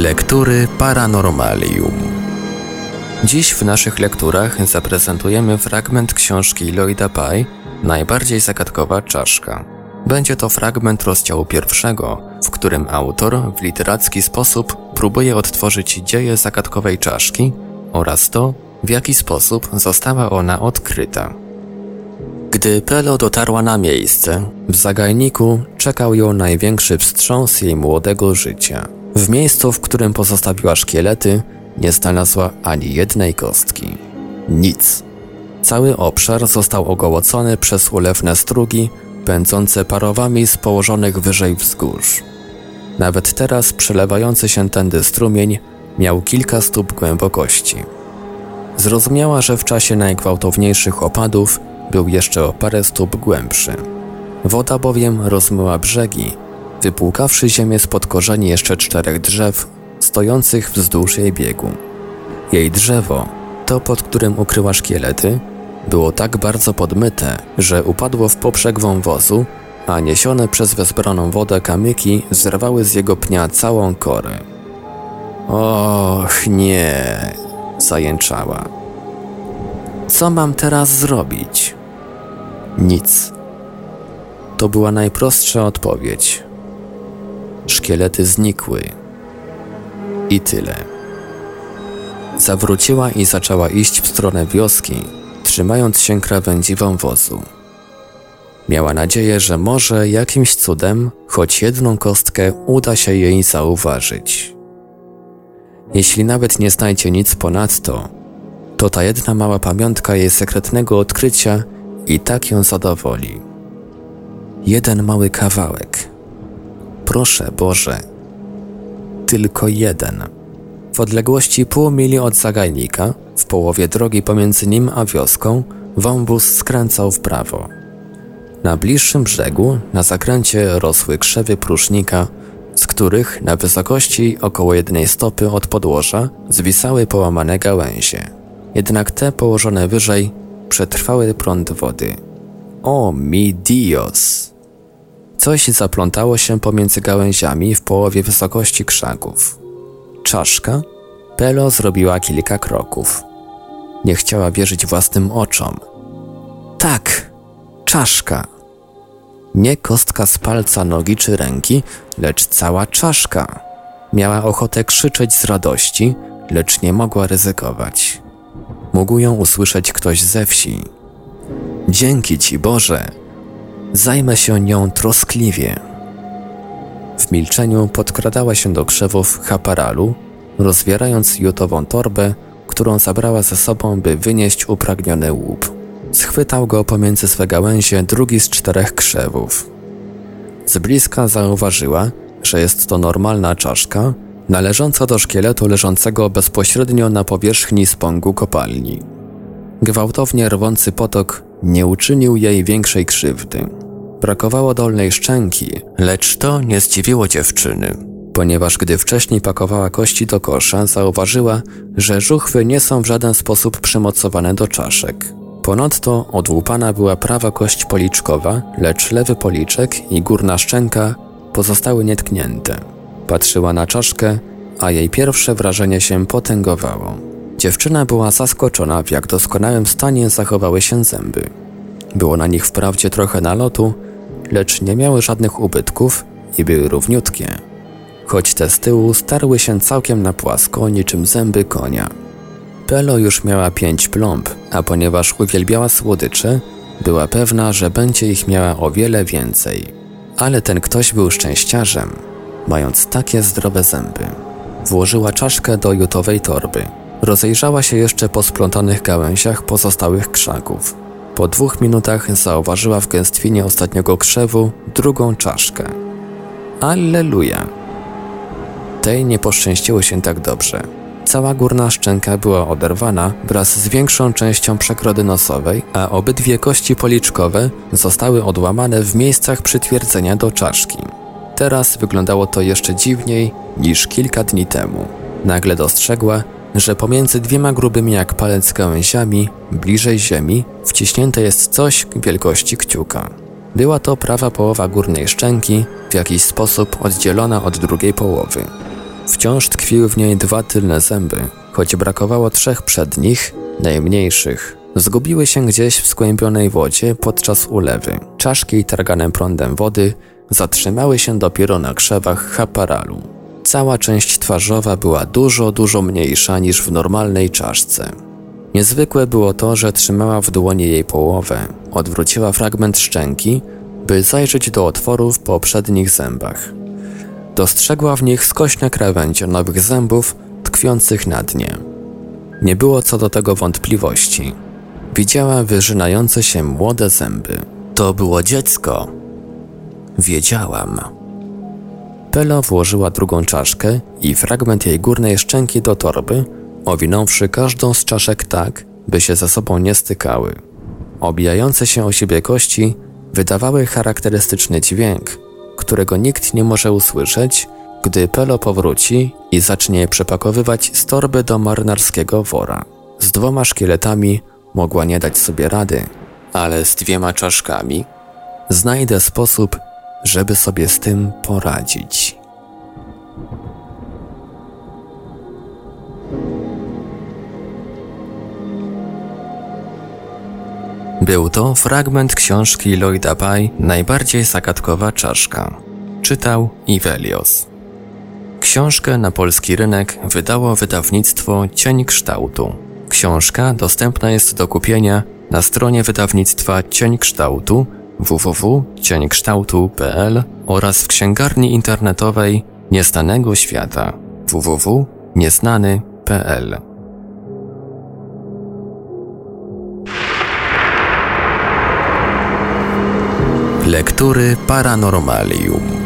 Lektury Paranormalium. Dziś w naszych lekturach zaprezentujemy fragment książki Lloyda Pye Najbardziej zagadkowa czaszka. Będzie to fragment rozdziału pierwszego, w którym autor w literacki sposób próbuje odtworzyć dzieje zagadkowej czaszki oraz to, w jaki sposób została ona odkryta. Gdy Pelo dotarła na miejsce, w zagajniku czekał ją największy wstrząs jej młodego życia. W miejscu, w którym pozostawiła szkielety, nie znalazła ani jednej kostki. Nic. Cały obszar został ogołocony przez ulewne strugi, pędzące parowami z położonych wyżej wzgórz. Nawet teraz przelewający się tędy strumień miał kilka stóp głębokości. Zrozumiała, że w czasie najgwałtowniejszych opadów był jeszcze o parę stóp głębszy. Woda bowiem rozmyła brzegi, wypłukawszy ziemię spod korzeni jeszcze czterech drzew stojących wzdłuż jej biegu. Jej drzewo, to pod którym ukryła szkielety, było tak bardzo podmyte, że upadło w poprzek wąwozu, a niesione przez wezbraną wodę kamyki zerwały z jego pnia całą korę. Och, nie, zajęczała. Co mam teraz zrobić? Nic. To była najprostsza odpowiedź. Szkielety znikły. I tyle. Zawróciła i zaczęła iść w stronę wioski, trzymając się krawędzi wąwozu. Miała nadzieję, że może jakimś cudem choć jedną kostkę uda się jej zauważyć. Jeśli nawet nie znajdzie nic ponadto, to ta jedna mała pamiątka jej sekretnego odkrycia i tak ją zadowoli. Jeden mały kawałek. Proszę Boże, tylko jeden. W odległości pół mili od zagajnika, w połowie drogi pomiędzy nim a wioską, wąwóz skręcał w prawo. Na bliższym brzegu, na zakręcie rosły krzewy prusznika, z których na wysokości około jednej stopy od podłoża zwisały połamane gałęzie. Jednak te położone wyżej przetrwały prąd wody. O mi Dios! Coś zaplątało się pomiędzy gałęziami w połowie wysokości krzaków. Czaszka? Pelo zrobiła kilka kroków. Nie chciała wierzyć własnym oczom. Tak, czaszka. Nie kostka z palca nogi czy ręki, lecz cała czaszka. Miała ochotę krzyczeć z radości, lecz nie mogła ryzykować. Mógł ją usłyszeć ktoś ze wsi. Dzięki Ci Boże! Zajmę się nią troskliwie. W milczeniu podkradała się do krzewów chaparalu, rozwierając jutową torbę, którą zabrała ze sobą, by wynieść upragniony łup. Schwytał go pomiędzy swe gałęzie drugi z czterech krzewów. Z bliska zauważyła, że jest to normalna czaszka, należąca do szkieletu leżącego bezpośrednio na powierzchni spągu kopalni. Gwałtownie rwący potok nie uczynił jej większej krzywdy. Brakowało dolnej szczęki, lecz to nie zdziwiło dziewczyny, ponieważ gdy wcześniej pakowała kości do kosza, zauważyła, że żuchwy nie są w żaden sposób przymocowane do czaszek. Ponadto odłupana była prawa kość policzkowa, lecz lewy policzek i górna szczęka pozostały nietknięte. Patrzyła na czaszkę, a jej pierwsze wrażenie się potęgowało. Dziewczyna była zaskoczona, w jak doskonałym stanie zachowały się zęby. Było na nich wprawdzie trochę nalotu, lecz nie miały żadnych ubytków i były równiutkie. Choć te z tyłu starły się całkiem na płasko, niczym zęby konia. Pelo już miała pięć plomb, a ponieważ uwielbiała słodycze, była pewna, że będzie ich miała o wiele więcej. Ale ten ktoś był szczęściarzem, mając takie zdrowe zęby. Włożyła czaszkę do jutowej torby. Rozejrzała się jeszcze po splątanych gałęziach pozostałych krzaków. Po dwóch minutach zauważyła w gęstwinie ostatniego krzewu drugą czaszkę. Alleluja! Tej nie poszczęściło się tak dobrze. Cała górna szczęka była oderwana wraz z większą częścią przekrody nosowej, a obydwie kości policzkowe zostały odłamane w miejscach przytwierdzenia do czaszki. Teraz wyglądało to jeszcze dziwniej niż kilka dni temu. Nagle dostrzegła, że pomiędzy dwiema grubymi jak palec gałęziami, bliżej ziemi, wciśnięte jest coś wielkości kciuka. Była to prawa połowa górnej szczęki, w jakiś sposób oddzielona od drugiej połowy. Wciąż tkwiły w niej dwa tylne zęby, choć brakowało trzech przednich, najmniejszych. Zgubiły się gdzieś w skłębionej wodzie podczas ulewy. Czaszki targane prądem wody zatrzymały się dopiero na krzewach chaparalu. Cała część twarzowa była dużo, dużo mniejsza niż w normalnej czaszce. Niezwykłe było to, że trzymała w dłoni jej połowę, odwróciła fragment szczęki, by zajrzeć do otworów po przednich zębach. Dostrzegła w nich skośne krawędzie nowych zębów tkwiących na dnie. Nie było co do tego wątpliwości. Widziała wyrzynające się młode zęby. To było dziecko. Wiedziałam. Pelo włożyła drugą czaszkę i fragment jej górnej szczęki do torby, owinąwszy każdą z czaszek tak, by się ze sobą nie stykały. Obijające się o siebie kości wydawały charakterystyczny dźwięk, którego nikt nie może usłyszeć, gdy Pelo powróci i zacznie przepakowywać z torby do marynarskiego wora. Z dwoma szkieletami mogła nie dać sobie rady, ale z dwiema czaszkami znajdę sposób, żeby sobie z tym poradzić. Był to fragment książki Lloyda Pye Najbardziej zagadkowa czaszka. Czytał Ivelios. Książkę na polski rynek wydało wydawnictwo Cień Kształtu. Książka dostępna jest do kupienia na stronie wydawnictwa Cień Kształtu www.cieńkształtu.pl oraz w księgarni internetowej Nieznanego Świata www.nieznany.pl. Lektury Paranormalium